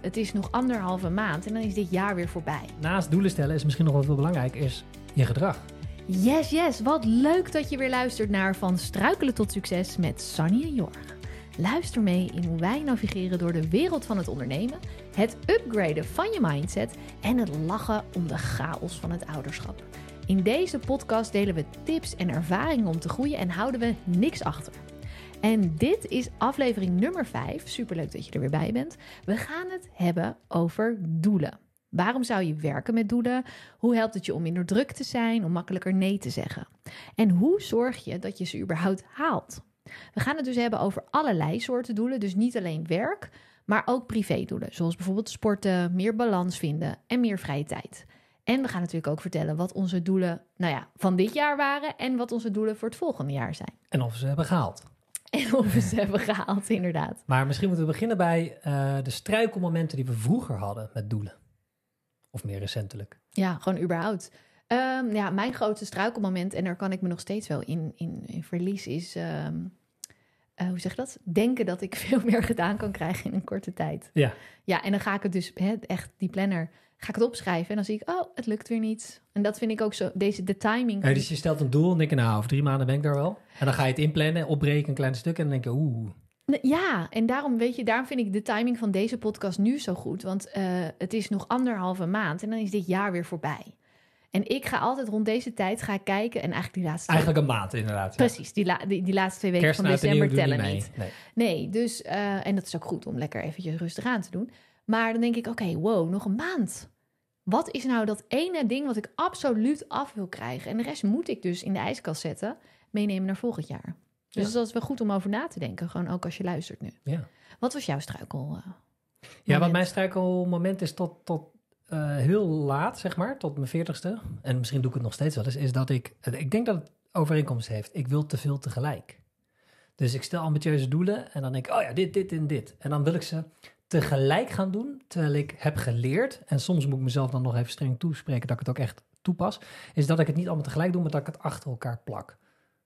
Het is nog anderhalve maand en dan is dit jaar weer voorbij. Naast doelen stellen is misschien nog wel veel belangrijk, is je gedrag. Yes, yes. Wat leuk dat je weer luistert naar Van Struikelen tot Succes met Sunny en Jorg. Luister mee in hoe wij navigeren door de wereld van het ondernemen, het upgraden van je mindset en het lachen om de chaos van het ouderschap. In deze podcast delen we tips en ervaringen om te groeien en houden we niks achter. En dit is aflevering nummer 5. Superleuk dat je er weer bij bent. We gaan het hebben over doelen. Waarom zou je werken met doelen? Hoe helpt het je om minder druk te zijn, om makkelijker nee te zeggen? En hoe zorg je dat je ze überhaupt haalt? We gaan het dus hebben over allerlei soorten doelen, dus niet alleen werk, maar ook privédoelen, zoals bijvoorbeeld sporten, meer balans vinden en meer vrije tijd. En we gaan natuurlijk ook vertellen wat onze doelen nou ja, van dit jaar waren en wat onze doelen voor het volgende jaar zijn. En of ze hebben gehaald. En of we ze hebben gehaald, inderdaad. Maar misschien moeten we beginnen bij uh, de struikelmomenten die we vroeger hadden met doelen. Of meer recentelijk. Ja, gewoon überhaupt. Um, ja, mijn grootste struikelmoment, en daar kan ik me nog steeds wel in, in, in verlies, is... Um, uh, hoe zeg je dat? Denken dat ik veel meer gedaan kan krijgen in een korte tijd. Ja. Ja, en dan ga ik het dus, echt die planner, ga ik het opschrijven. En dan zie ik, oh, het lukt weer niet. En dat vind ik ook zo, deze, de timing. Ja, dus je stelt een doel en denk je, nou, over drie maanden ben ik daar wel. En dan ga je het inplannen, opbreken, een klein stuk. En dan denk je, oeh. Ja, en daarom weet je, daarom vind ik de timing van deze podcast nu zo goed. Want uh, het is nog anderhalve maand en dan is dit jaar weer voorbij. En ik ga altijd rond deze tijd ga kijken en eigenlijk die laatste... Eigenlijk een maand inderdaad. Precies, die, la, die, die, laatste twee weken Kerst van december tellen niet. niet. Nee. nee, dus, uh, en dat is ook goed om lekker eventjes rustig aan te doen. Maar dan denk ik, oké, okay, wow, nog een maand. Wat is nou dat ene ding wat ik absoluut af wil krijgen? En de rest moet ik dus in de ijskast zetten, meenemen naar volgend jaar. Dus ja. dat is wel goed om over na te denken, gewoon ook als je luistert nu. Ja. Wat was jouw struikel? Uh, ja, wat mijn struikelmoment is tot, tot uh, heel laat, zeg maar, tot mijn veertigste. En misschien doe ik het nog steeds wel eens, is dat ik, ik denk dat het overeenkomst heeft. Ik wil te veel tegelijk. Dus ik stel ambitieuze doelen en dan denk ik, oh ja, dit, dit en dit. En dan wil ik ze tegelijk gaan doen, terwijl ik heb geleerd, en soms moet ik mezelf dan nog even streng toespreken dat ik het ook echt toepas, is dat ik het niet allemaal tegelijk doe, maar dat ik het achter elkaar plak. Nou,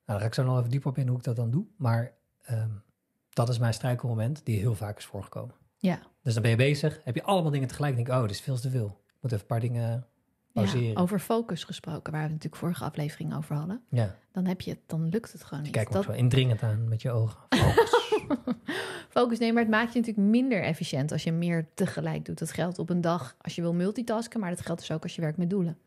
daar ga ik zo nog even dieper op in hoe ik dat dan doe, maar um, dat is mijn struikelmoment die heel vaak is voorgekomen. Ja. Dus dan ben je bezig, heb je allemaal dingen tegelijk, denk ik, oh, dit is veel te veel. Ik moet even een paar dingen pauzeren. Ja, over focus gesproken, waar we natuurlijk vorige aflevering over hadden. Ja. Dan, heb je, dan lukt het gewoon niet. Kijk dat... zo indringend aan met je ogen. Focus. Focus, nee, maar het maakt je natuurlijk minder efficiënt als je meer tegelijk doet. Dat geldt op een dag als je wil multitasken, maar dat geldt dus ook als je werkt met doelen.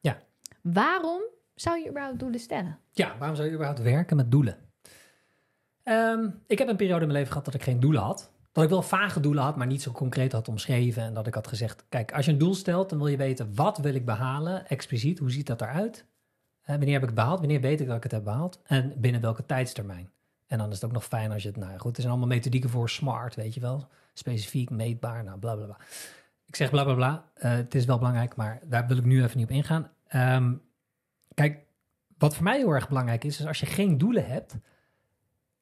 Ja. Waarom zou je überhaupt doelen stellen? Ja, waarom zou je überhaupt werken met doelen? Um, ik heb een periode in mijn leven gehad dat ik geen doelen had. Dat ik wel vage doelen had, maar niet zo concreet had omschreven. En dat ik had gezegd, kijk, als je een doel stelt, dan wil je weten, wat wil ik behalen, expliciet, hoe ziet dat eruit? Uh, wanneer heb ik het behaald? Wanneer weet ik dat ik het heb behaald? En binnen welke tijdstermijn? En dan is het ook nog fijn als je het, nou goed, er zijn allemaal methodieken voor smart, weet je wel. Specifiek, meetbaar, nou bla bla bla. Ik zeg bla bla bla, uh, het is wel belangrijk, maar daar wil ik nu even niet op ingaan. Um, kijk, wat voor mij heel erg belangrijk is, is als je geen doelen hebt,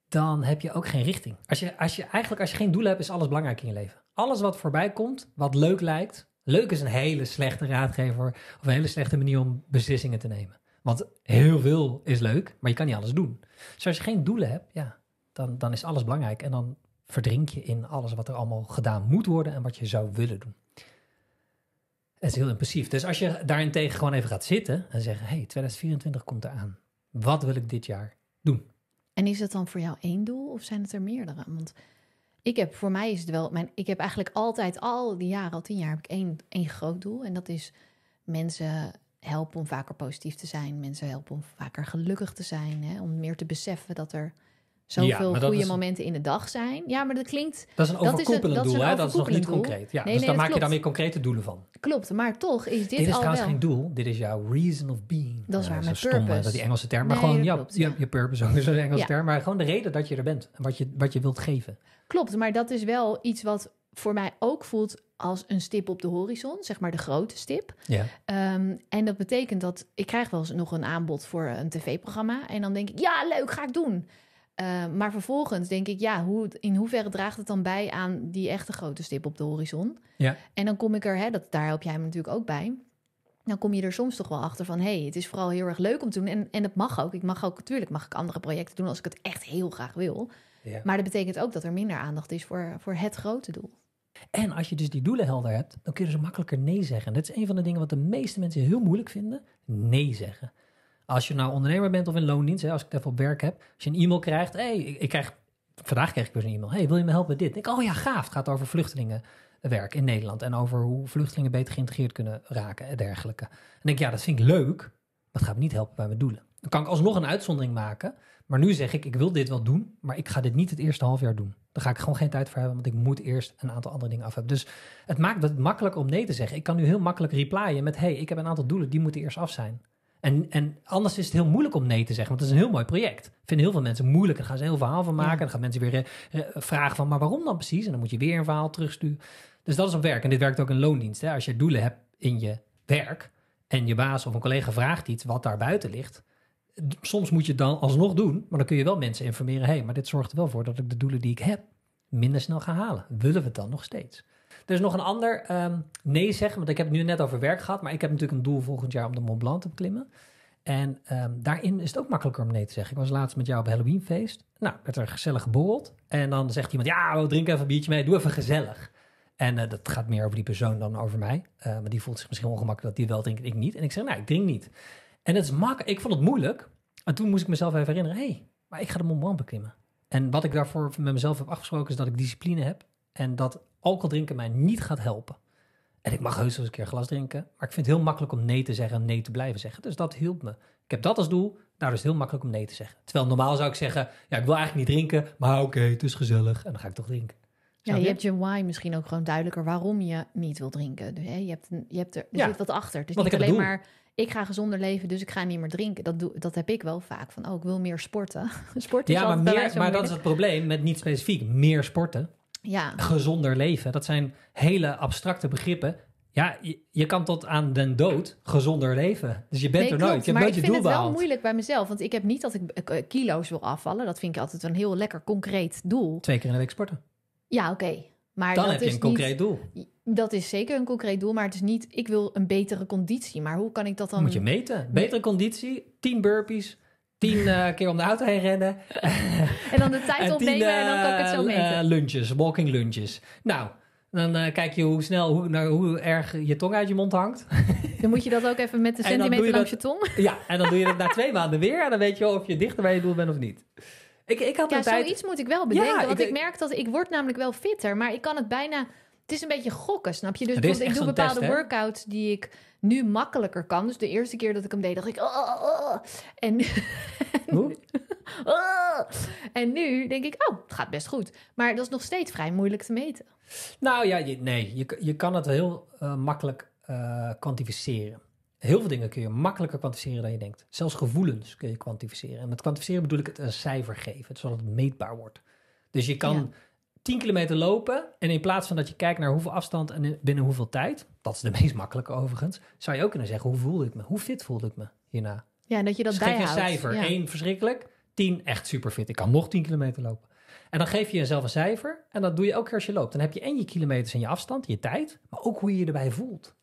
dan heb je ook geen richting. Als je, als je, eigenlijk als je geen doelen hebt, is alles belangrijk in je leven. Alles wat voorbij komt, wat leuk lijkt. Leuk is een hele slechte raadgever of een hele slechte manier om beslissingen te nemen. Want heel veel is leuk, maar je kan niet alles doen. Dus als je geen doelen hebt, ja, dan, dan is alles belangrijk. En dan verdrink je in alles wat er allemaal gedaan moet worden en wat je zou willen doen. Het is heel impulsief. Dus als je daarentegen gewoon even gaat zitten en zeggen: hey, 2024 komt eraan. Wat wil ik dit jaar doen? En is het dan voor jou één doel of zijn het er meerdere? Want ik heb, voor mij is het wel, mijn, ik heb eigenlijk altijd al die jaren, al tien jaar, heb ik één, één groot doel. En dat is mensen helpen om vaker positief te zijn. Mensen helpen om vaker gelukkig te zijn. Hè? Om meer te beseffen dat er zoveel ja, goede momenten in de dag zijn. Ja, maar dat klinkt... Dat is een overkoepelend doel, hè? Dat is nog niet concreet. Ja, nee, dus nee, dan maak je dan weer concrete doelen van. Klopt, maar toch is dit, dit is al trouwens wel... geen doel. Dit is jouw reason of being. Dat is waar, mijn mijn stom, purpose. Dat die Engelse term. Maar Nee, gewoon, dat ja, klopt, je, ja. je purpose ook is een Engelse Ja. term. Maar gewoon de reden dat je er bent. En wat je, wat je wilt geven. Klopt, maar dat is wel iets wat voor mij ook voelt als een stip op de horizon. Zeg maar de grote stip. Ja. Ehm, en dat betekent dat ik krijg wel eens nog een aanbod voor een tv-programma. En dan denk ik, ja, leuk, ga ik doen. Eh, maar vervolgens denk ik, ja, hoe, in hoeverre draagt het dan bij aan die echte grote stip op de horizon? Ja. En dan kom ik er, hè, dat, daar help jij me natuurlijk ook bij. Dan kom je er soms toch wel achter van, hé, hey, het is vooral heel erg leuk om te doen. En, en dat mag ook. Ik mag ook, natuurlijk mag ik andere projecten doen als ik het echt heel graag wil. Ja. Maar dat betekent ook dat er minder aandacht is voor, voor het grote doel. En als je dus die doelen helder hebt, dan kun je dus makkelijker nee zeggen. En dat is een van de dingen wat de meeste mensen heel moeilijk vinden. Nee zeggen. Als je nou ondernemer bent of in loondienst, hè, als ik het even op werk heb. Als je een e-mail krijgt, hey, ik, krijg, vandaag kreeg ik weer een e-mail. Hey, wil je me helpen met dit? Ik denk, oh ja, gaaf. Het gaat over vluchtelingenwerk in Nederland. En over hoe vluchtelingen beter geïntegreerd kunnen raken en dergelijke. En denk ja, dat vind ik leuk. Maar het gaat me niet helpen bij mijn doelen. Dan kan ik alsnog een uitzondering maken. Maar nu zeg ik, ik wil dit wel doen, maar ik ga dit niet het eerste half jaar doen. Daar ga ik gewoon geen tijd voor hebben, want ik moet eerst een aantal andere dingen af hebben. Dus het maakt het makkelijker om nee te zeggen. Ik kan nu heel makkelijk replyen met, hey, ik heb een aantal doelen, die moeten eerst af zijn. En, en anders is het heel moeilijk om nee te zeggen, want het is een heel mooi project. Vinden heel veel mensen moeilijk. Daar gaan ze een heel verhaal van maken. Ja. Dan gaan mensen weer eh, eh, vragen van, maar waarom dan precies? En dan moet je weer een verhaal terugsturen. Dus dat is op werk. En dit werkt ook in loondienst. Hè? Als je doelen hebt in je werk en je baas of een collega vraagt iets wat daar buiten ligt. Soms moet je het dan alsnog doen, maar dan kun je wel mensen informeren. Hé, hey, maar dit zorgt er wel voor dat ik de doelen die ik heb minder snel ga halen. Willen we het dan nog steeds? Er is nog een ander ehm, nee zeggen, want ik heb het nu net over werk gehad, maar ik heb natuurlijk een doel volgend jaar om de Mont Blanc te beklimmen. En ehm, daarin is het ook makkelijker om nee te zeggen. Ik was laatst met jou op een Halloweenfeest. Nou, werd er gezellig geborreld. En dan zegt iemand, ja, we drinken even een biertje mee. Doe even gezellig. En eh, dat gaat meer over die persoon dan over mij. Uh, maar die voelt zich misschien ongemakkelijk dat die wel drinkt ik niet. En ik zeg, nou, ik drink niet. En het is makkelijk. Ik vond het moeilijk. En toen moest ik mezelf even herinneren, hé, hey, maar ik ga de Mont Blanc beklimmen. En wat ik daarvoor met mezelf heb afgesproken is dat ik discipline heb. En dat alcohol drinken mij niet gaat helpen. En ik mag heus wel eens een keer glas drinken. Maar ik vind het heel makkelijk om nee te zeggen en nee te blijven zeggen. Dus dat hielp me. Ik heb dat als doel. Daardoor is het heel makkelijk om nee te zeggen. Terwijl normaal zou ik zeggen, ja, ik wil eigenlijk niet drinken. Maar oké, het is gezellig. En dan ga ik toch drinken. Ja, je, je hebt je why misschien ook gewoon duidelijker waarom je niet wil drinken. Dus, hè, je, hebt een, je hebt er, er ja, zit wat achter. Dus niet alleen maar, ik ga gezonder leven, dus ik ga niet meer drinken. Dat, doe, dat heb ik wel vaak. Van, oh, ik wil meer sporten. sporten ja, maar, meer, maar dat is het probleem met niet specifiek. Meer sporten. Ja. Gezonder leven. Dat zijn hele abstracte begrippen. Ja, je, je, kan tot aan den dood gezonder leven. Dus je bent nee, er klopt, nooit. Je maar hebt ik nooit vind je doel het wel behaald. moeilijk bij mezelf. Want ik heb niet dat ik uh, kilo's wil afvallen. Dat vind ik altijd een heel lekker concreet doel. Twee keer in de week sporten. Ja, oké. Okay. Maar Dan dat heb je is een concreet doel. Niet, dat is zeker een concreet doel, maar het is niet... Ik wil een betere conditie, maar hoe kan ik dat dan... Moet je meten. Betere conditie, 10 burpees, 10 uh, keer om de auto heen rennen. en dan de tijd opnemen en dan kan ik het zo meten. Uh, lunches, walking lunches. Nou, dan kijk je hoe snel, hoe, nou, hoe erg je tong uit je mond hangt. Dan moet je dat ook even met de centimeter je langs dat, je tong. Ja, en dan doe je dat na twee maanden weer. En dan weet je of je dichter bij je doel bent of niet. Ik, ik had ja, zoiets moet ik wel bedenken. Ja, want ik- ik, merk dat ik word namelijk wel fitter, maar ik kan het bijna... Het is een beetje gokken, snap je? Dus bijvoorbeeld, ik doe bepaalde test, workouts die ik nu makkelijker kan. Dus de eerste keer dat ik hem deed, dacht ik... Oh, oh, oh. En, Hoe? en nu denk ik, oh, het gaat best goed. Maar dat is nog steeds vrij moeilijk te meten. Nou ja, je, nee, je, je kan het heel uh, makkelijk uh, kwantificeren. Heel veel dingen kun je makkelijker kwantificeren dan je denkt. Zelfs gevoelens kun je kwantificeren. En met kwantificeren bedoel ik het een cijfer geven, zodat het meetbaar wordt. Dus je kan Ja. 10 kilometer lopen en in plaats van dat je kijkt naar hoeveel afstand en binnen hoeveel tijd, dat is de meest makkelijke overigens, zou je ook kunnen zeggen, hoe voelde ik me? Hoe fit voelde ik me hierna? Ja, en dat je dat Dus geef je een cijfer. Ja. 1 verschrikkelijk, 10 echt super fit. Ik kan nog 10 kilometer lopen. En dan geef je jezelf een cijfer en dat doe je keer als je loopt. Dan heb je en je kilometers en je afstand, je tijd, maar ook hoe je je erbij voelt.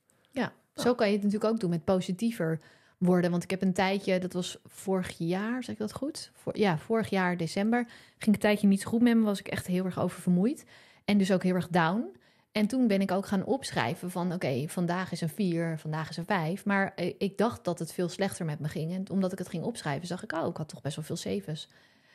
Zo kan je het natuurlijk ook doen met positiever worden. Want ik heb een tijdje, dat was vorig jaar, zeg ik dat goed? Voor, ja, vorig jaar december ging een tijdje niet zo goed met me. Was ik echt heel erg oververmoeid. En dus ook heel erg down. En toen ben ik ook gaan opschrijven van... oké, vandaag is een 4, vandaag is een 5. Maar eh, ik dacht dat het veel slechter met me ging. En omdat ik het ging opschrijven, zag ik... oh, ik had toch best wel veel zevens.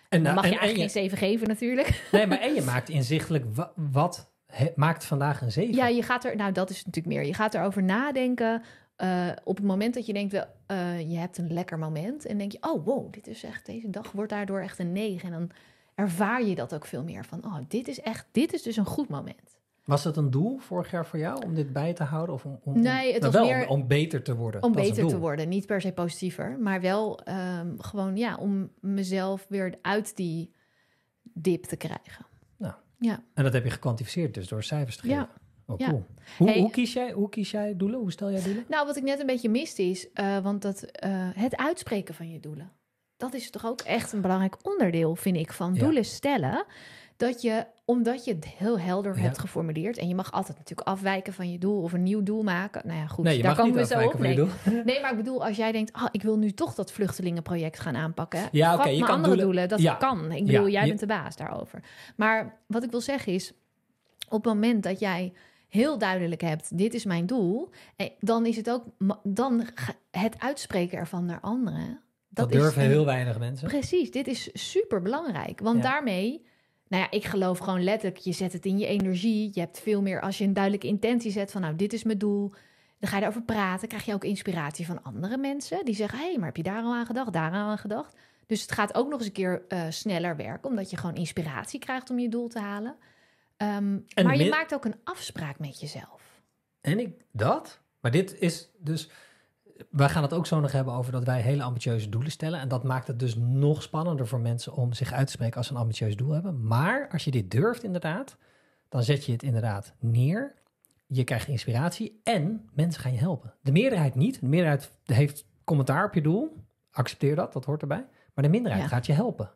En, Dan mag en- je en eigenlijk geen 7 geven natuurlijk. Nee, maar en je maakt inzichtelijk wa- wat maakt vandaag een 7. Ja, je gaat er, nou dat is natuurlijk meer. Je gaat erover nadenken. eh, op het moment dat je denkt, wel, eh, je hebt een lekker moment. En denk je, oh wow, dit is echt, deze dag wordt daardoor echt een 9. En dan ervaar je dat ook veel meer van, oh, dit is echt, dit is dus een goed moment. Was het een doel vorig jaar voor jou om dit bij te houden? Of om, om, Nee, het nou, was wel meer om, om beter te worden. Om Dat beter te worden. Niet per se positiever, maar wel ehm, gewoon, ja, om mezelf weer uit die dip te krijgen. Ja. En dat heb je gekwantificeerd dus door cijfers te Ja. geven. Oh, Ja. cool. Hoe, Hey. hoe, kies jij, hoe kies jij doelen? Hoe stel jij doelen? Nou, wat ik net een beetje miste is, eh, want dat, eh, het uitspreken van je doelen. Dat is toch ook echt een belangrijk onderdeel, vind ik, van Ja. doelen stellen. Dat je, omdat je het heel helder Ja. hebt geformuleerd... en je mag altijd natuurlijk afwijken van je doel of een nieuw doel maken. Nou ja, goed, Nee, daar komen we zo op. Nee. nee, maar ik bedoel, als jij denkt... ah, ik wil nu toch dat vluchtelingenproject gaan aanpakken. Ja, oké, je kan andere doelen- doelen, dat Ja. kan. Ik Ja, bedoel, jij je- bent de baas daarover. Maar wat ik wil zeggen is... op het moment dat jij heel duidelijk hebt, dit is mijn doel, eh, dan is het ook dan het uitspreken ervan naar anderen. Dat, durven een- heel weinig mensen. Precies, dit is super belangrijk. Want daarmee, nou ja, ik geloof gewoon letterlijk, je zet het in je energie. Je hebt veel meer, als je een duidelijke intentie zet van, nou, dit is mijn doel. Dan ga je erover praten, krijg je ook inspiratie van andere mensen. Die zeggen, hé, hey, maar heb je daar al aan gedacht, daar al aan gedacht? Dus het gaat ook nog eens een keer eh, sneller werken, omdat je gewoon inspiratie krijgt om je doel te halen. Ehm, maar je maakt ook een afspraak met jezelf. En ik dat. Maar dit is dus. Wij gaan het ook zo nog hebben over dat wij hele ambitieuze doelen stellen. En dat maakt het dus nog spannender voor mensen om zich uit te spreken als ze een ambitieus doel hebben. Maar als je dit durft, inderdaad, dan zet je het inderdaad neer. Je krijgt inspiratie en mensen gaan je helpen. De meerderheid niet. De meerderheid heeft commentaar op je doel. Accepteer dat, dat hoort erbij. Maar de minderheid Ja. gaat je helpen.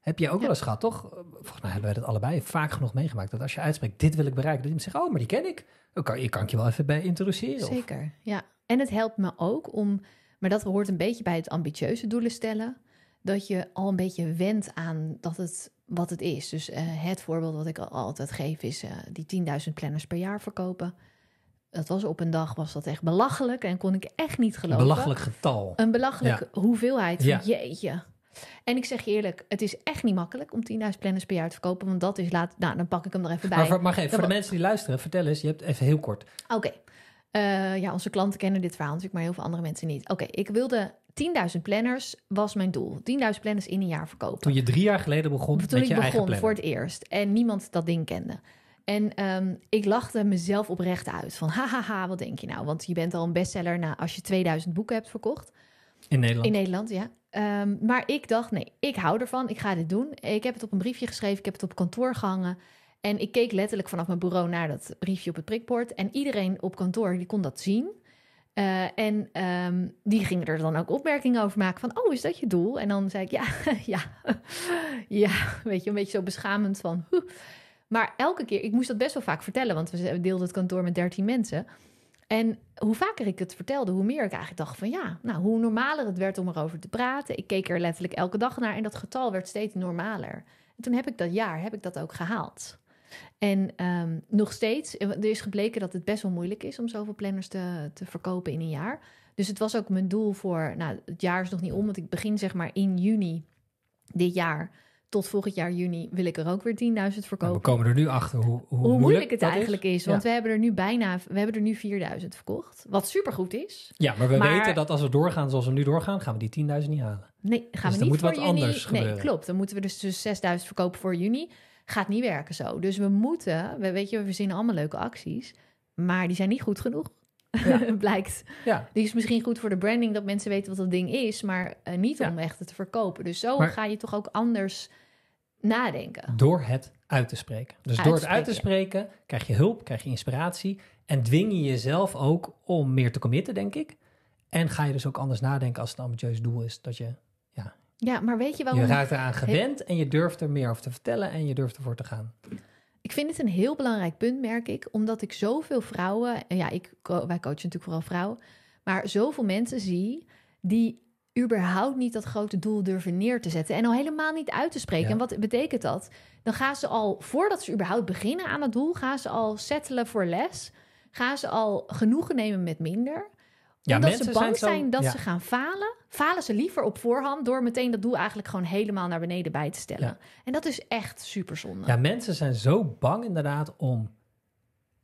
Heb je ook Ja. wel eens gehad, toch? Volgens mij hebben wij dat allebei vaak genoeg meegemaakt. Dat als je uitspreekt, dit wil ik bereiken. Dat iemand zegt, oh, maar die ken ik. Dan kan, je kan ik je wel even bij introduceren. Of- Zeker, ja. En het helpt me ook om, maar dat hoort een beetje bij het ambitieuze doelen stellen, dat je al een beetje wendt aan dat het wat het is. Dus eh, het voorbeeld wat ik al altijd geef is eh, die 10.000 planners per jaar verkopen. Dat was op een dag was dat echt belachelijk en kon ik echt niet Een geloven. belachelijk getal. Een belachelijke hoeveelheid. Ja. Jeetje. En ik zeg je eerlijk, het is echt niet makkelijk om 10.000 planners per jaar te verkopen, want dat is laat. Nou, dan pak ik hem er even bij. Maar, voor, maar even, voor de mensen die luisteren, vertel eens, je hebt even heel kort. Oké. Eh, ja, onze klanten kennen dit verhaal natuurlijk, maar heel veel andere mensen niet. Oké, ik wilde 10.000 planners, was mijn doel. 10.000 planners in een jaar verkopen. Toen je drie jaar geleden begon Toen met ik je eigen begon planner. voor het eerst en niemand dat ding kende. En ehm, ik lachte mezelf oprecht uit van hahaha, wat denk je nou? Want je bent al een bestseller na als je 2000 boeken hebt verkocht. In Nederland. In Nederland, ja. Ehm, maar ik dacht, nee, ik hou ervan. Ik ga dit doen. Ik heb het op een briefje geschreven. Ik heb het op kantoor gehangen. En ik keek letterlijk vanaf mijn bureau naar dat briefje op het prikbord. En iedereen op kantoor, die kon dat zien. Eh, en ehm, die gingen er dan ook opmerkingen over maken van... oh, is dat je doel? En dan zei ik, ja, ja, ja. Weet je, een beetje zo beschamend van... Maar elke keer, ik moest dat best wel vaak vertellen... want we deelden het kantoor met 13 mensen... En hoe vaker ik het vertelde, hoe meer ik eigenlijk dacht van ja, nou, hoe normaler het werd om erover te praten. Ik keek er letterlijk elke dag naar en dat getal werd steeds normaler. En toen heb ik dat jaar, heb ik dat ook gehaald. En ehm, nog steeds, er is gebleken dat het best wel moeilijk is om zoveel planners te, te verkopen in een jaar. Dus het was ook mijn doel voor, nou, het jaar is nog niet om, want ik begin zeg maar in juni dit jaar. Tot volgend jaar juni wil ik er ook weer 10.000 Nou, verkopen we komen er nu achter hoe, hoe, hoe moeilijk het eigenlijk is. Want Ja. we hebben er nu bijna, we hebben er nu 4000 verkocht. Wat supergoed is. Ja, maar we Maar- weten dat als we doorgaan zoals we nu doorgaan, gaan we die 10.000 niet halen. Nee, gaan Dus we niet moet voor wat juni. nee, klopt. Dan moeten we dus, dus 6000 verkopen voor juni. Gaat niet werken zo. Dus we moeten, we, weet je, we verzinnen allemaal leuke acties. Maar die zijn niet goed genoeg. Ja. Blijkt. Ja, Die is misschien goed voor de branding, dat mensen weten wat dat ding is, maar eh, niet Ja. om echt te verkopen. Dus zo Maar- ga je toch ook anders nadenken. door het uit te spreken. Dus door het uit te spreken krijg je hulp, krijg je inspiratie en dwing je jezelf ook om meer te committen, denk ik. En ga je dus ook anders nadenken als het een ambitieus doel is. Dat je, Ja, maar weet je waarom? je raakt eraan gewend en je durft er meer over te vertellen en je durft ervoor te gaan. Ik vind het een heel belangrijk punt, merk ik, omdat ik zoveel vrouwen, en ja, ik, wij coachen natuurlijk vooral vrouwen, maar zoveel mensen zie die überhaupt niet dat grote doel durven neer te zetten en al helemaal niet uit te spreken. Ja. En wat betekent dat? Dan gaan ze al, voordat ze überhaupt beginnen aan het doel, gaan ze al settelen voor les, gaan ze al genoegen nemen met minder. Ja, omdat mensen ze bang zijn zo- dat ja. ze gaan falen, falen ze liever op voorhand door meteen dat doel eigenlijk gewoon helemaal naar beneden bij te stellen. Ja. En dat is echt super zonde. Ja, mensen zijn zo bang inderdaad om,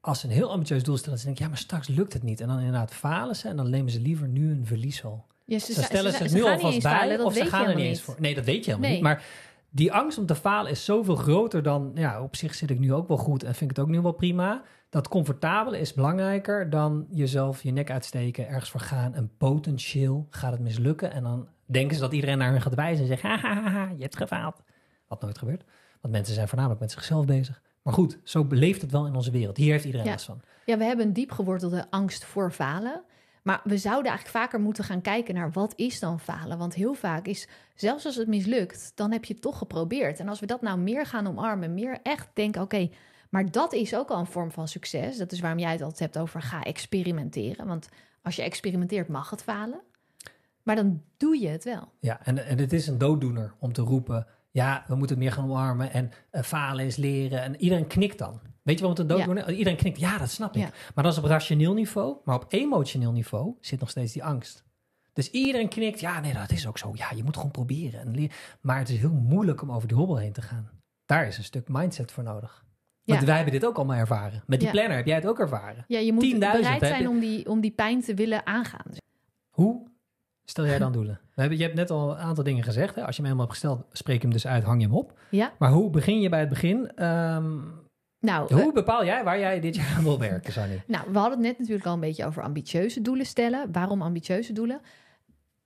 als ze een heel ambitieus doel stellen, ze denken, ja, maar straks lukt het niet. En dan inderdaad falen ze en dan nemen ze liever nu een verlies al. Ja, ze, stellen ze- ze, het ze nu alvast bij falen, of ze gaan er niet eens voor. Nee, dat weet je helemaal Nee. niet. Maar die angst om te falen is zoveel groter dan, ja, op zich zit ik nu ook wel goed en vind ik het ook nu wel prima. Dat comfortabele is belangrijker dan jezelf je nek uitsteken, ergens voor gaan en potentieel gaat het mislukken. En dan denken ze dat iedereen naar hun gaat wijzen en zeggen, haha, je hebt gefaald. Wat nooit gebeurt. Want mensen zijn voornamelijk met zichzelf bezig. Maar goed, zo beleeft het wel in onze wereld. Hier heeft iedereen Ja. last van. Ja, we hebben een diep gewortelde angst voor falen. Maar we zouden eigenlijk vaker moeten gaan kijken naar wat is dan falen. Want heel vaak is, zelfs als het mislukt, dan heb je het toch geprobeerd. En als we dat nou meer gaan omarmen, meer echt denken, oké, maar dat is ook al een vorm van succes. Dat is waarom jij het altijd hebt over ga experimenteren. Want als je experimenteert, mag het falen. Maar dan doe je het wel. Ja, en, en het is een dooddoener om te roepen... ja, we moeten meer gaan omarmen en eh, falen is leren. En iedereen knikt dan. Weet je wat een dooddoener? Iedereen knikt, ja, dat snap ik. Ja. Maar dat is op rationeel niveau. Maar op emotioneel niveau zit nog steeds die angst. Dus iedereen knikt, ja, nee, dat is ook zo. Ja, je moet gewoon proberen. En maar het is heel moeilijk om over die hobbel heen te gaan. Daar is een stuk mindset voor nodig. Want Ja. wij hebben dit ook allemaal ervaren. Met die Ja. planner heb jij het ook ervaren. Ja, je moet 10.000 bereid zijn om die, om die pijn te willen aangaan. Hoe stel jij dan doelen? We hebben, je hebt net al een aantal dingen gezegd. Hè? Als je hem helemaal hebt gesteld, spreek hem dus uit, hang je hem op. Ja, Maar hoe begin je bij het begin? Ehm, nou, eh, hoe bepaal jij waar jij dit jaar aan wil werken, Sanny? Nou, we hadden het net natuurlijk al een beetje over ambitieuze doelen stellen. Waarom ambitieuze doelen?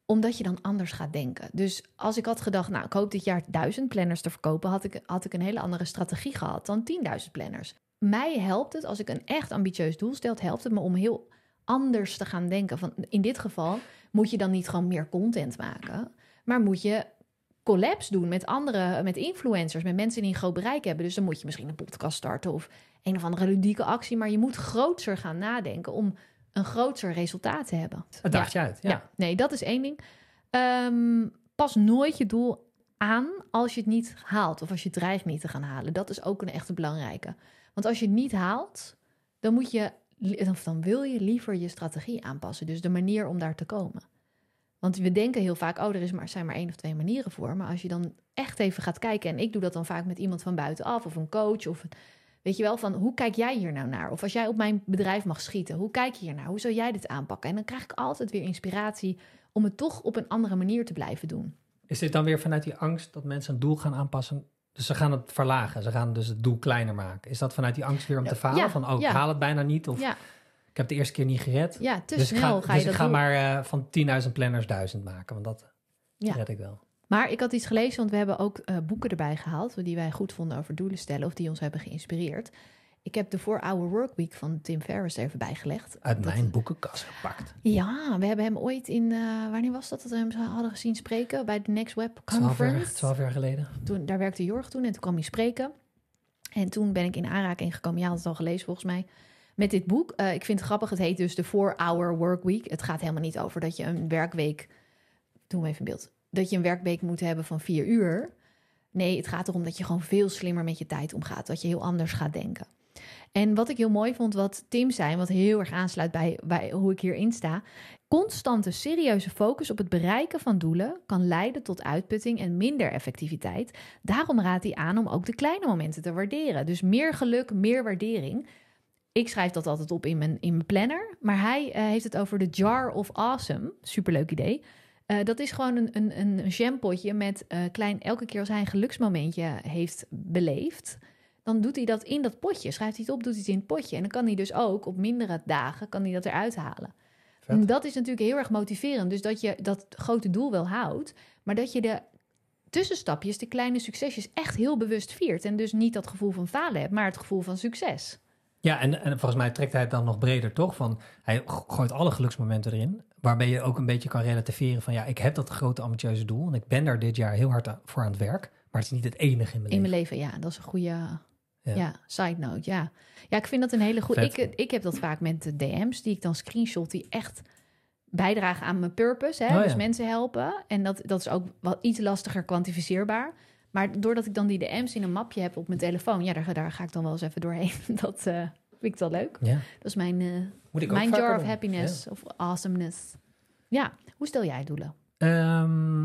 Omdat je dan anders gaat denken. Dus als ik had gedacht, nou, ik hoop dit jaar duizend planners te verkopen, had ik, had ik een hele andere strategie gehad dan 10.000 planners. Mij helpt het, als ik een echt ambitieus doel stel, helpt het me om heel anders te gaan denken. Van, in dit geval moet je dan niet gewoon meer content maken, maar moet je collabs doen met andere, met influencers, met mensen die een groot bereik hebben. Dus dan moet je misschien een podcast starten of een of andere ludieke actie. Maar je moet groter gaan nadenken om een groter resultaat te hebben. Het daagt je uit. Ja. Ja. nee, dat is één ding. Ehm, pas nooit je doel aan als je het niet haalt of als je dreigt niet te gaan halen. Dat is ook een echte belangrijke. Want als je het niet haalt, dan moet je, of dan wil je liever je strategie aanpassen. Dus de manier om daar te komen. Want we denken heel vaak, oh, er is maar, zijn maar één of twee manieren voor. Maar als je dan echt even gaat kijken, en ik doe dat dan vaak met iemand van buitenaf of een coach of een- Weet je wel, van hoe kijk jij hier nou naar? Of als jij op mijn bedrijf mag schieten, hoe kijk je hier naar? Hoe zou jij dit aanpakken? En dan krijg ik altijd weer inspiratie om het toch op een andere manier te blijven doen. Is dit dan weer vanuit die angst dat mensen een doel gaan aanpassen? Dus ze gaan het verlagen, ze gaan dus het doel kleiner maken. Is dat vanuit die angst weer om te falen? ja, van, oh, ja. ik haal het bijna niet. Of Ja, ik heb de eerste keer niet gered. ja te dus ik snel ga, ga, dus je ik dat ga doen. maar eh, van 10.000 planners 1000 maken. Want dat Ja. red ik wel. Maar ik had iets gelezen, want we hebben ook eh, boeken erbij gehaald... die wij goed vonden over doelen stellen of die ons hebben geïnspireerd. Ik heb de 4-Hour Workweek van Tim Ferriss er even bijgelegd. Uit Dat- mijn boekenkast gepakt. Ja, we hebben hem ooit in... eh, wanneer was dat dat we hem hadden gezien spreken? Bij de Next Web 12 jaar, Conference. 12 jaar geleden. toen, daar werkte Jorg toen en toen kwam hij spreken. En toen ben ik in aanraking gekomen. Je had het al gelezen volgens mij. Met dit boek. Eh, ik vind het grappig. Het heet dus de 4-Hour Work Week. Het gaat helemaal niet over dat je een werkweek... Doe me even een beeld. Dat je een werkweek moet hebben van vier uur. Nee, het gaat erom dat je gewoon veel slimmer met je tijd omgaat. Dat je heel anders gaat denken. En wat ik heel mooi vond, wat Tim zei, wat heel erg aansluit bij, bij hoe ik hierin sta. Constante serieuze focus op het bereiken van doelen kan leiden tot uitputting en minder effectiviteit. Daarom raadt hij aan om ook de kleine momenten te waarderen. Dus meer geluk, meer waardering. Ik schrijf dat altijd op in mijn, in mijn planner. Maar hij eh, heeft het over de jar of awesome. Superleuk idee. Eh, dat is gewoon een, een, een jampotje met eh, klein... Elke keer als hij een geluksmomentje heeft beleefd... dan doet hij dat in dat potje. Schrijft hij het op, doet hij het in het potje. En dan kan hij dus ook op mindere dagen kan hij dat eruit halen. Vet. En dat is natuurlijk heel erg motiverend. Dus dat je dat grote doel wel houdt... maar dat je de tussenstapjes, de kleine succesjes... echt heel bewust viert. En dus niet dat gevoel van falen hebt, maar het gevoel van succes. Ja, en, en volgens mij trekt hij het dan nog breder, toch? Van, hij gooit alle geluksmomenten erin. Waarbij je ook een beetje kan relativeren van... ja, ik heb dat grote ambitieuze doel... en ik ben daar dit jaar heel hard voor aan het werk. Maar het is niet het enige in mijn In leven. mijn leven, ja, dat is een goede Ja. ja. side note. Ja. ja, ik vind dat een hele goede. Ik, ik heb dat vaak met de DM's die ik dan screenshot, die echt bijdragen aan mijn purpose. Hè? Oh, ja. Dus mensen helpen. En dat, dat is ook wel iets lastiger kwantificeerbaar. Maar doordat ik dan die DM's in een mapje heb op mijn telefoon, ja, daar, daar ga ik dan wel eens even doorheen. Dat eh, vind ik wel leuk. Ja, Dat is mijn, ook mijn jar of doen. happiness of awesomeness. Ja, hoe stel jij doelen? Ehm,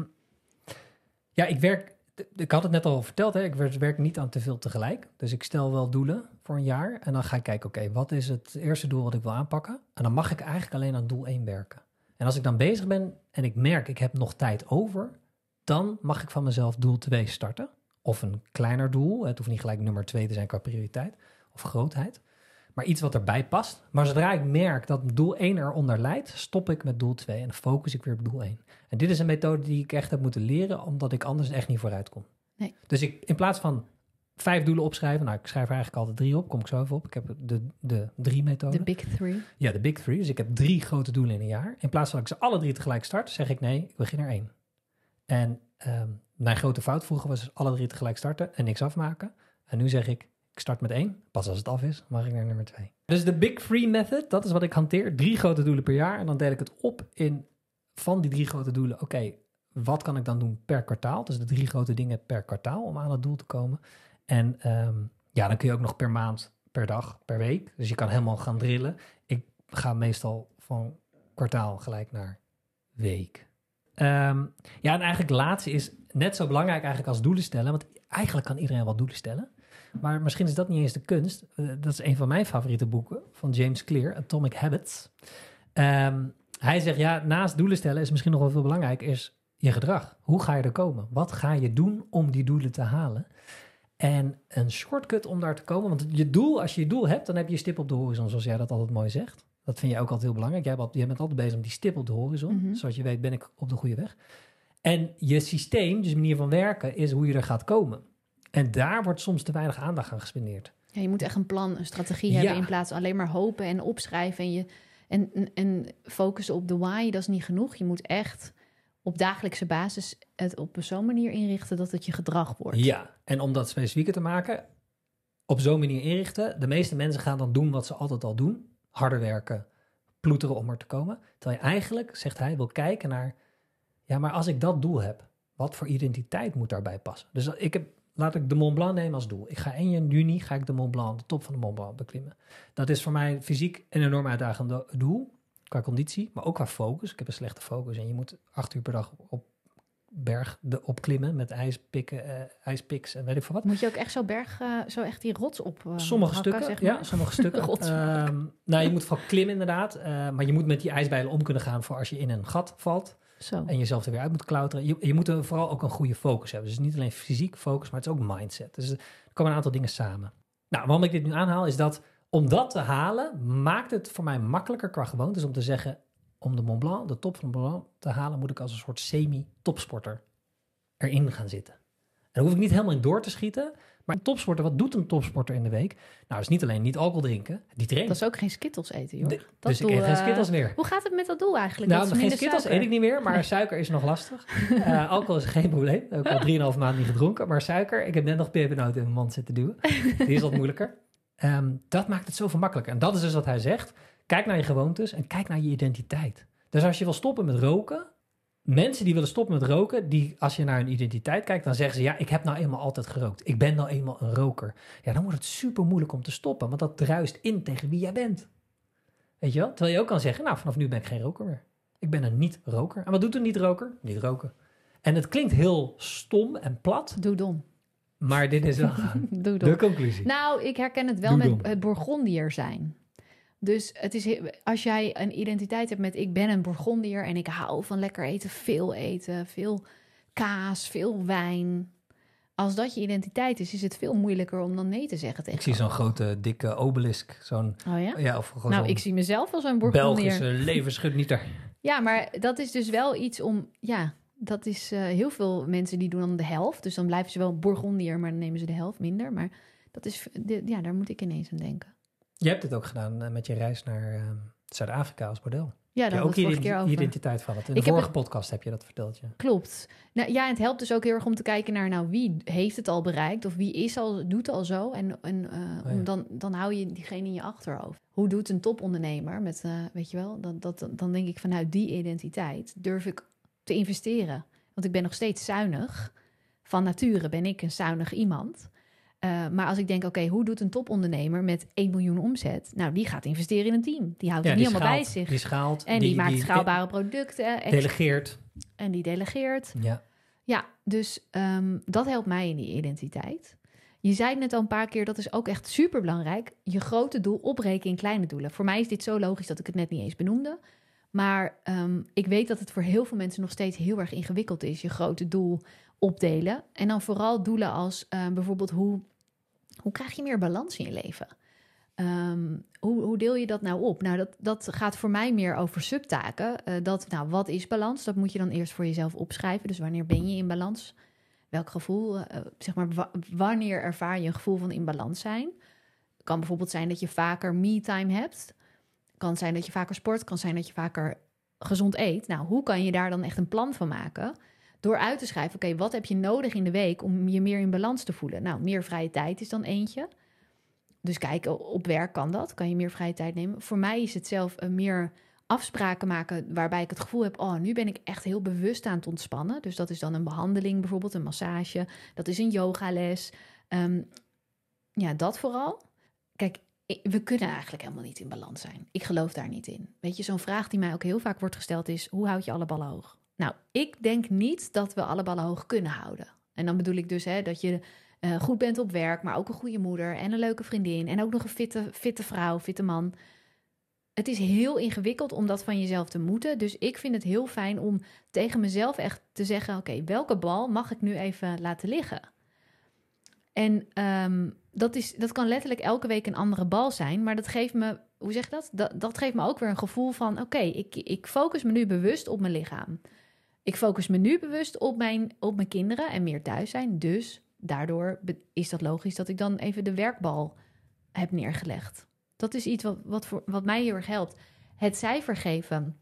ja, ik werk. Ik had het net al verteld, hè, ik werk- werk niet aan te veel tegelijk. Dus ik stel wel doelen voor een jaar. En dan ga ik kijken, oké, wat is het eerste doel wat ik wil aanpakken? En dan mag ik eigenlijk alleen aan doel 1 werken. En als ik dan bezig ben en ik merk, ik heb nog tijd over, dan mag ik van mezelf doel 2 starten. Of een kleiner doel. Het hoeft niet gelijk nummer 2 te zijn qua prioriteit of grootheid. Maar iets wat erbij past. Maar zodra ik merk dat doel 1 eronder leidt, stop ik met doel 2 en focus ik weer op doel 1. En dit is een methode die ik echt heb moeten leren, omdat ik anders echt niet vooruit kom. Nee. Dus ik, in plaats van vijf doelen opschrijven, nou, ik schrijf er eigenlijk altijd drie op, kom ik zo even op. Ik heb de, de drie methode. De big three. Ja, de big three. Dus ik heb drie grote doelen in een jaar. In plaats van dat ik ze alle drie tegelijk start, zeg ik nee, ik begin er één. En ehm, mijn grote fout vroeger was dus alle drie tegelijk starten en niks afmaken. En nu zeg ik, ik start met één. Pas als het af is, mag ik naar nummer twee. Dus de big three method, dat is wat ik hanteer. Drie grote doelen per jaar. En dan deel ik het op in van die drie grote doelen. Oké, wat kan ik dan doen per kwartaal? Dus de drie grote dingen per kwartaal om aan het doel te komen. En ehm, ja, dan kun je ook nog per maand per dag, per week. Dus je kan helemaal gaan drillen. Ik ga meestal van kwartaal gelijk naar week. Ehm, ja, en eigenlijk laatste is net zo belangrijk eigenlijk als doelen stellen. Want eigenlijk kan iedereen wel doelen stellen. Maar misschien is dat niet eens de kunst. Eh, dat is een van mijn favoriete boeken van James Clear, Atomic Habits. Ehm, hij zegt, ja, naast doelen stellen is misschien nog wel veel belangrijk, is je gedrag. Hoe ga je er komen? Wat ga je doen om die doelen te halen? En een shortcut om daar te komen, want je doel, als je je doel hebt, dan heb je je stip op de horizon, zoals jij dat altijd mooi zegt. Dat vind je ook altijd heel belangrijk. Jij bent, jij bent altijd bezig met die stip op de horizon. Mhm. Zoals je weet ben ik op de goede weg. En je systeem, dus je manier van werken, is hoe je er gaat komen. En daar wordt soms te weinig aandacht aan gespendeerd. Ja, je moet echt een plan, een strategie Ja. hebben in plaats van alleen maar hopen en opschrijven. En, je, en, en, en focussen op de why, dat is niet genoeg. Je moet echt op dagelijkse basis het op zo'n manier inrichten dat het je gedrag wordt. Ja, en om dat specifieker te maken, op zo'n manier inrichten. De meeste mensen gaan dan doen wat ze altijd al doen. Harder werken, ploeteren om er te komen. Terwijl je eigenlijk, zegt hij, wil kijken naar... Ja, maar als ik dat doel heb, wat voor identiteit moet daarbij passen? Dus ik heb, laat ik de Mont Blanc nemen als doel. Ik ga 1 juni ga ik de Mont Blanc, de top van de Mont Blanc beklimmen. Dat is voor mij fysiek een enorm uitdagend do- doel. Qua conditie, maar ook qua focus. Ik heb een slechte focus en je moet acht uur per dag op berg de, opklimmen met ijspikken, eh ijspiks en weet ik veel wat. Moet je ook echt zo berg, eh, zo echt die rots op eh, Sommige hakken, stukken, zeg maar? ja, sommige stukken. Ehm, nou, je moet vooral klimmen inderdaad. maar je moet met die ijsbijlen om kunnen gaan voor als je in een gat valt. Zo. En jezelf er weer uit moet klauteren. Je, je moet er vooral ook een goede focus hebben. Dus niet alleen fysiek focus, maar het is ook mindset. Dus er komen een aantal dingen samen. Nou, waarom ik dit nu aanhaal is dat om dat te halen, maakt het voor mij makkelijker qua gewoontes om te zeggen, om de Mont Blanc, de top van de Mont Blanc te halen, moet ik als een soort semi-topsporter erin gaan zitten. En dan hoef ik niet helemaal in door te schieten. Maar een topsporter, wat doet een topsporter in de week? Nou, is niet alleen niet alcohol drinken, die traint. Dat is ook geen skittles eten, joh. De- dat dus ik eet geen eh, skittles meer. Hoe gaat het met dat doel eigenlijk? Nou, geen suiker. eet ik niet meer, maar suiker is nog lastig. Eh, alcohol is geen probleem. Ik heb al 3,5 maanden niet gedronken. Maar suiker, ik heb net nog pepernoten in mijn mond zitten duwen. Die is wat moeilijker. Ehm, dat maakt het zoveel makkelijker. En dat is dus wat hij zegt. Kijk naar je gewoontes en kijk naar je identiteit. Dus als je wil stoppen met roken... Mensen die willen stoppen met roken, die, als je naar hun identiteit kijkt, dan zeggen ze: Ja, ik heb nou eenmaal altijd gerookt. Ik ben nou eenmaal een roker. Ja, dan wordt het super moeilijk om te stoppen, want dat druist in tegen wie jij bent. Weet je wel? Terwijl je ook kan zeggen: Nou, vanaf nu ben ik geen roker meer. Ik ben een niet-roker. En wat doet een niet-roker? Niet roken. En het klinkt heel stom en plat, Doe dom. maar dit is wel de conclusie. Nou, ik herken het wel Doe met dom. het Bourgondier zijn. Dus het is, als jij een identiteit hebt met ik ben een Bourgondier en ik hou van lekker eten, veel eten, veel kaas, veel wijn. Als dat je identiteit is, is het veel moeilijker om dan nee te zeggen tegen. Ik zie zo'n grote, dikke obelisk. Zo'n, Oh ja? ja, of gewoon Nou, ik zie mezelf als een Bourgondier. Belgische levensgenieter. Ja, maar dat is dus wel iets om. Ja, dat is eh, heel veel mensen die doen dan de helft. Dus dan blijven ze wel Bourgondier, maar dan nemen ze de helft minder. Maar dat is. dit- Ja, daar moet ik ineens aan denken. Je hebt het ook gedaan eh, met je reis naar eh, Zuid-Afrika als model. Ja, Ja, daar ook vorige keer over. identiteit van het. In de Ik heb vorige podcast heb je dat verteld, ja. Klopt. Nou, ja, en het helpt dus ook heel erg om te kijken naar, nou, wie heeft het al bereikt of wie is al, doet al zo. En, en eh, Oh ja. om dan, dan hou je diegene in je achterhoofd. Hoe doet een topondernemer met, weet je wel, dat, dat, dan denk ik vanuit die identiteit durf ik te investeren. Want ik ben nog steeds zuinig. Van nature ben ik een zuinig iemand. Eh, maar als ik denk, oké, hoe doet een topondernemer met 1 miljoen omzet? Nou, die gaat investeren in een team. Die houdt ja het niet allemaal bij zich. Die schaalt. en die, maakt schaalbare producten. Delegeert. en die delegeert. Ja. Ja, dus ehm, dat helpt mij in die identiteit. Je zei net al een paar keer, dat is ook echt super belangrijk. Je grote doel opbreken in kleine doelen. Voor mij is dit zo logisch dat ik het net niet eens benoemde. Maar ehm, ik weet dat het voor heel veel mensen nog steeds heel erg ingewikkeld is. Je grote doel opdelen. En dan vooral doelen als eh, bijvoorbeeld hoe, hoe krijg je meer balans in je leven? Ehm, hoe, hoe deel je dat nou op? Nou, dat, dat gaat voor mij meer over subtaken. Eh, dat, nou, wat is balans? Dat moet je dan eerst voor jezelf opschrijven. Dus wanneer ben je in balans? Welk gevoel, eh, zeg maar, wa- wanneer ervaar je een gevoel van in balans zijn? Kan bijvoorbeeld zijn dat je vaker me-time hebt. Kan zijn dat je vaker sport. Kan zijn dat je vaker gezond eet. Nou, hoe kan je daar dan echt een plan van maken? Door uit te schrijven, oké, wat heb je nodig in de week om je meer in balans te voelen? Nou, meer vrije tijd is dan eentje. Dus kijk, op werk kan dat. Kan je meer vrije tijd nemen. Voor mij is het zelf een meer afspraken maken waarbij ik het gevoel heb: oh, nu ben ik echt heel bewust aan het ontspannen. Dus dat is dan een behandeling, bijvoorbeeld een massage. Dat is een yogales. Ehm, ja, dat vooral. kijk, we kunnen eigenlijk helemaal niet in balans zijn. Ik geloof daar niet in. Weet je, zo'n vraag die mij ook heel vaak wordt gesteld is: hoe houd je alle ballen hoog? Nou, ik denk niet dat we alle ballen hoog kunnen houden. En dan bedoel ik dus hè, dat je eh, goed bent op werk, maar ook een goede moeder en een leuke vriendin en ook nog een fitte, fitte vrouw, fitte man. Het is heel ingewikkeld om dat van jezelf te moeten. Dus ik vind het heel fijn om tegen mezelf echt te zeggen: oké, welke bal mag ik nu even laten liggen? En ehm, dat, is, dat kan letterlijk elke week een andere bal zijn. Maar dat geeft me, hoe zeg je dat? Dat, dat geeft me ook weer een gevoel van: oké, ik, ik focus me nu bewust op mijn lichaam. Ik focus me nu bewust op mijn, op mijn kinderen en meer thuis zijn. Dus daardoor is dat logisch dat ik dan even de werkbal heb neergelegd. Dat is iets wat, wat, voor, wat mij heel erg helpt. Het cijfer geven,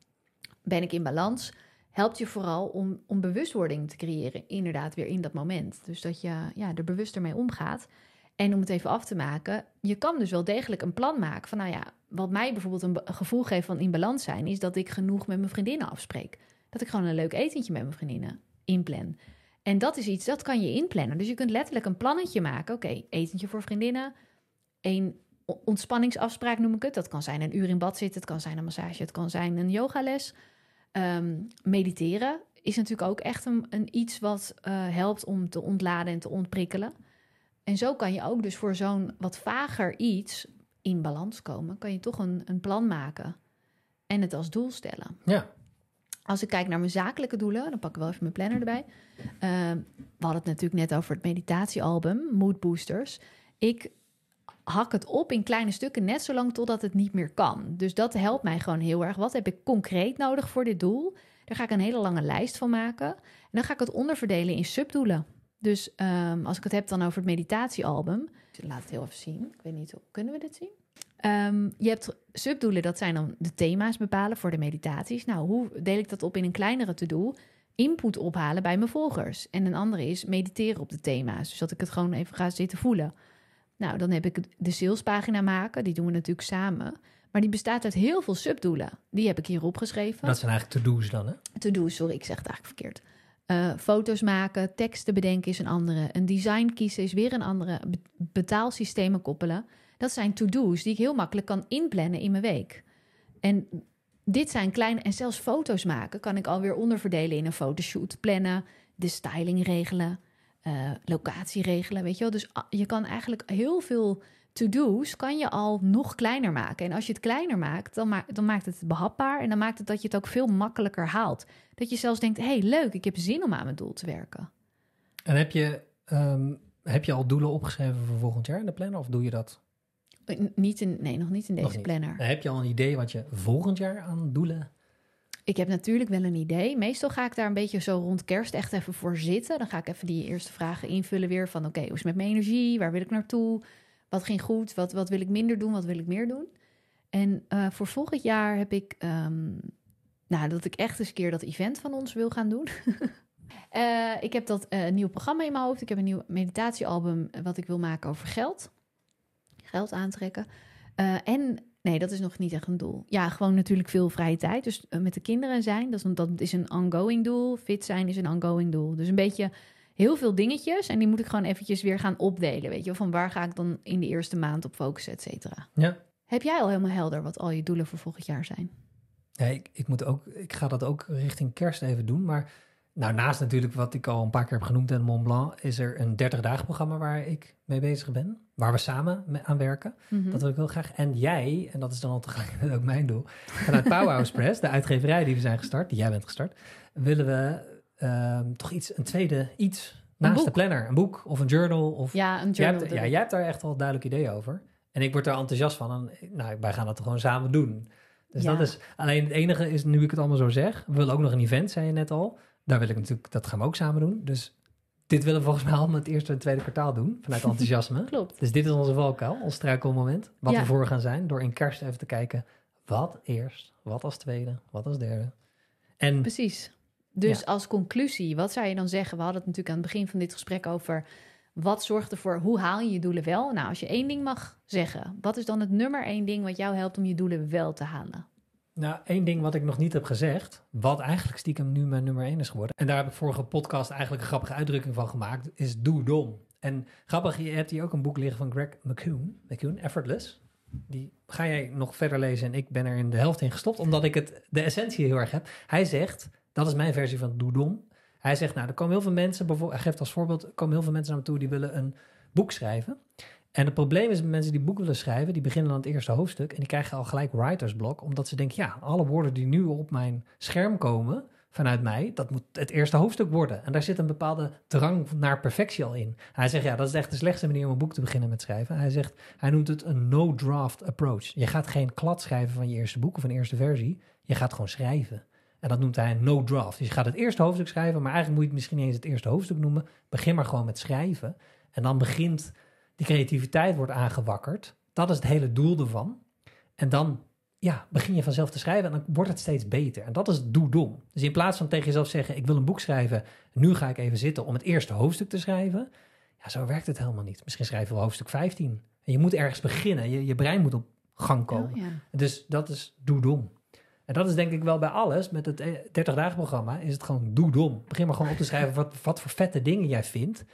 ben ik in balans, helpt je vooral om, om bewustwording te creëren. Inderdaad, weer in dat moment. Dus dat je ja, er bewuster mee omgaat. En om het even af te maken, je kan dus wel degelijk een plan maken van, nou ja, wat mij bijvoorbeeld een, be- een gevoel geeft van in balans zijn, is dat ik genoeg met mijn vriendinnen afspreek. Dat ik gewoon een leuk etentje met mijn vriendinnen inplan. En dat is iets, dat kan je inplannen. Dus je kunt letterlijk een plannetje maken. Oké, etentje voor vriendinnen. Een ontspanningsafspraak noem ik het. Dat kan zijn een uur in bad zitten. Het kan zijn een massage. Het kan zijn een yogales. Ehm, mediteren is natuurlijk ook echt een iets wat eh, helpt om te ontladen en te ontprikkelen. En zo kan je ook dus voor zo'n wat vager iets in balans komen. Kan je toch een, een plan maken en het als doel stellen. Ja, Als ik kijk naar mijn zakelijke doelen, dan pak ik wel even mijn planner erbij. Eh, we hadden het natuurlijk net over het meditatiealbum, Mood Boosters. Ik hak het op in kleine stukken, net zolang totdat het niet meer kan. Dus dat helpt mij gewoon heel erg. Wat heb ik concreet nodig voor dit doel? Daar ga ik een hele lange lijst van maken. En dan ga ik het onderverdelen in subdoelen. Dus ehm, als ik het heb dan over het meditatiealbum. Laat het heel even zien. Ik weet niet, kunnen we dit zien? Ehm, je hebt subdoelen, dat zijn dan de thema's bepalen voor de meditaties. Nou, hoe deel ik dat op in een kleinere to-do? Input ophalen bij mijn volgers. En een andere is mediteren op de thema's. Dus dat ik het gewoon even ga zitten voelen. Nou, dan heb ik de salespagina maken. Die doen we natuurlijk samen. Maar die bestaat uit heel veel subdoelen. Die heb ik hier opgeschreven. dat zijn eigenlijk to-do's dan, hè? To-do, sorry, ik zeg het eigenlijk verkeerd. Eh, foto's maken, teksten bedenken is een andere. Een design kiezen is weer een andere. Be- betaalsystemen koppelen. Dat zijn to-do's die ik heel makkelijk kan inplannen in mijn week. En dit zijn kleine... En zelfs foto's maken kan ik alweer onderverdelen in een fotoshoot. Plannen, de styling regelen, eh, locatie regelen, weet je wel. Dus ah, je kan eigenlijk heel veel to-do's kan je al nog kleiner maken. En als je het kleiner maakt, dan, ma dan maakt het behapbaar... en dan maakt het dat je het ook veel makkelijker haalt. Dat je zelfs denkt, hey, leuk, ik heb zin om aan mijn doel te werken. En heb je, ehm, heb je al doelen opgeschreven voor volgend jaar in de planner? Of doe je dat? N- Niet in, nee, nog niet in deze niet. planner. En heb je al een idee wat je volgend jaar aan doelen... Ik heb natuurlijk wel een idee. Meestal ga ik daar een beetje zo rond kerst echt even voor zitten. Dan ga ik even die eerste vragen invullen weer van... oké, hoe is het met mijn energie? Waar wil ik naartoe? Wat ging goed? Wat, wat wil ik minder doen? Wat wil ik meer doen? En eh, voor volgend jaar heb ik... ehm, nou, dat ik echt eens een keer dat event van ons wil gaan doen. Eh, ik heb dat eh, nieuw programma in mijn hoofd. Ik heb een nieuw meditatiealbum wat ik wil maken over geld. Geld aantrekken. En nee, dat is nog niet echt een doel. Ja, gewoon natuurlijk veel vrije tijd. Dus met de kinderen zijn, dat is, dat is een ongoing doel. Fit zijn is een ongoing doel. Dus een beetje heel veel dingetjes. En die moet ik gewoon eventjes weer gaan opdelen. Weet je, van waar ga ik dan in de eerste maand op focussen, et cetera. Ja. Heb jij al helemaal helder wat al je doelen voor volgend jaar zijn? Ja, ik, ik, moet ook, ik ga dat ook richting kerst even doen. Maar nou, naast natuurlijk wat ik al een paar keer heb genoemd in Mont Blanc... is er een 30-dagen programma waar ik mee bezig ben. Waar we samen mee aan werken. Mhm. Dat wil ik heel graag. En jij, en dat is dan al tegelijkertijd ook mijn doel... vanuit Powerhouse Press, de uitgeverij die we zijn gestart... die jij bent gestart... willen we ehm, toch iets, een tweede iets naast de planner. Een boek of een journal. Of, Ja, een jij, journal. hebt, ja, jij hebt daar echt al duidelijk idee over. En ik word er enthousiast van. En, nou, wij gaan dat gewoon samen doen. Dus Ja. dat is... Alleen het enige is, nu ik het allemaal zo zeg... we willen ook nog een event, zei je net al. Daar wil ik natuurlijk... Dat gaan we ook samen doen. Dus dit willen we volgens mij allemaal het eerste en tweede kwartaal doen. Vanuit enthousiasme. Klopt. Dus dit is onze valkuil, ons struikelmoment. Wat Ja. we voor gaan zijn, door in kerst even te kijken... wat eerst, wat als tweede, wat als derde. En Precies. Dus Ja. als conclusie, wat zou je dan zeggen? We hadden het natuurlijk aan het begin van dit gesprek over... wat zorgt ervoor, hoe haal je je doelen wel? Nou, als je één ding mag zeggen... wat is dan het nummer één ding wat jou helpt om je doelen wel te halen? nou, één ding wat ik nog niet heb gezegd... wat eigenlijk stiekem nu mijn nummer één is geworden... en daar heb ik vorige podcast eigenlijk een grappige uitdrukking van gemaakt... is doe dom. En grappig, je hebt hier ook een boek liggen van Greg McCune, McCune Effortless. Die ga jij nog verder lezen en ik ben er in de helft in gestopt, omdat ik het, de essentie heel erg heb. Hij zegt, dat is mijn versie van Doe Dom. Hij zegt, nou, er komen heel veel mensen, hij geeft als voorbeeld, er komen heel veel mensen naar me toe die willen een boek schrijven. En het probleem is mensen die boek willen schrijven, die beginnen aan het eerste hoofdstuk en die krijgen al gelijk writersblok, omdat ze denken, ja, alle woorden die nu op mijn scherm komen vanuit mij, dat moet het eerste hoofdstuk worden. En daar zit een bepaalde drang naar perfectie al in. Hij zegt, ja, dat is echt de slechtste manier om een boek te beginnen met schrijven. Hij zegt, hij noemt het een no-draft approach. Je gaat geen klad schrijven van je eerste boek of een eerste versie. Je gaat gewoon schrijven. En dat noemt hij een no-draft. Dus je gaat het eerste hoofdstuk schrijven, maar eigenlijk moet je het misschien niet eens het eerste hoofdstuk noemen. Begin maar gewoon met schrijven. En dan begint die creativiteit wordt aangewakkerd. Dat is het hele doel ervan. En dan ja, begin je vanzelf te schrijven en dan wordt het steeds beter. En dat is doe-dom. Dus in plaats van tegen jezelf zeggen, ik wil een boek schrijven, nu ga ik even zitten om het eerste hoofdstuk te schrijven. Ja, zo werkt het helemaal niet. Misschien schrijf je wel hoofdstuk 15. En je moet ergens beginnen. Je, je brein moet op gang komen. Oh, ja. Dus dat is doe-dom. En dat is denk ik wel bij alles. Met het 30-dagen-programma is het gewoon doe-dom. Begin maar gewoon op te schrijven wat, wat voor vette dingen jij vindt.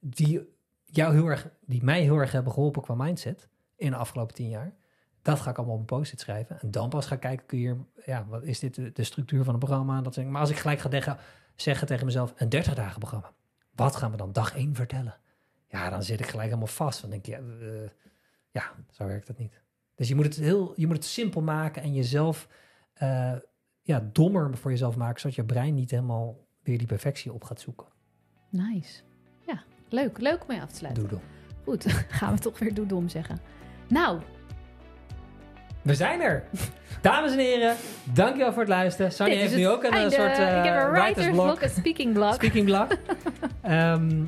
Die, jou heel erg, die mij heel erg hebben geholpen qua mindset in de afgelopen tien jaar. Dat ga ik allemaal op een post-it schrijven. En dan pas ga kijken, kun je, ja, wat is dit de, de structuur van het programma? Dat zeg ik. Maar als ik gelijk ga zeggen, tegen mezelf, een 30 dagen programma. Wat gaan we dan dag 1 vertellen? Ja, dan zit ik gelijk helemaal vast. Dan denk je, uh, ja, zo werkt dat niet. Dus je moet het heel, je moet het simpel maken en jezelf uh, ja, dommer voor jezelf maken, zodat je brein niet helemaal weer die perfectie op gaat zoeken. Nice. Ja, leuk. Leuk om mee af te sluiten. Doedel. Goed, gaan we toch weer doedom zeggen. Nou, we zijn er. Dames en heren, dankjewel voor het luisteren. Sonny is heeft nu ook een einde. soort uh, Ik heb een writersblok. writersblok, een speaking blog. Speaking blog. Ehm,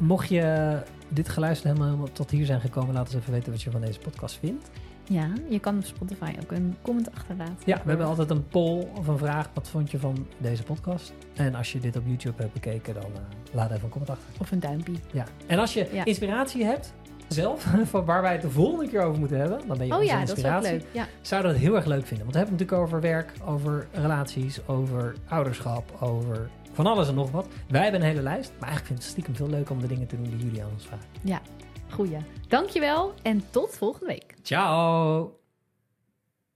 mocht je dit geluisterd helemaal, helemaal tot hier zijn gekomen, laat ons even weten wat je van deze podcast vindt. Ja, je kan op Spotify ook een comment achterlaten. Ja, we hebben altijd een poll of een vraag. Wat vond je van deze podcast? En als je dit op YouTube hebt bekeken, dan uh, laat even een comment achter. Of een duimpje. Ja. En als je Ja. inspiratie hebt, zelf, van waar wij het de volgende keer over moeten hebben, dan ben je Oh ja, dat is inspiratie. leuk. Ja. Zou dat heel erg leuk vinden. Want we hebben het natuurlijk over werk, over relaties, over ouderschap, over van alles en nog wat. Wij hebben een hele lijst, maar eigenlijk vind ik het stiekem veel leuker om de dingen te doen die jullie aan ons vragen. Goeie. Dankjewel en tot volgende week. Ciao!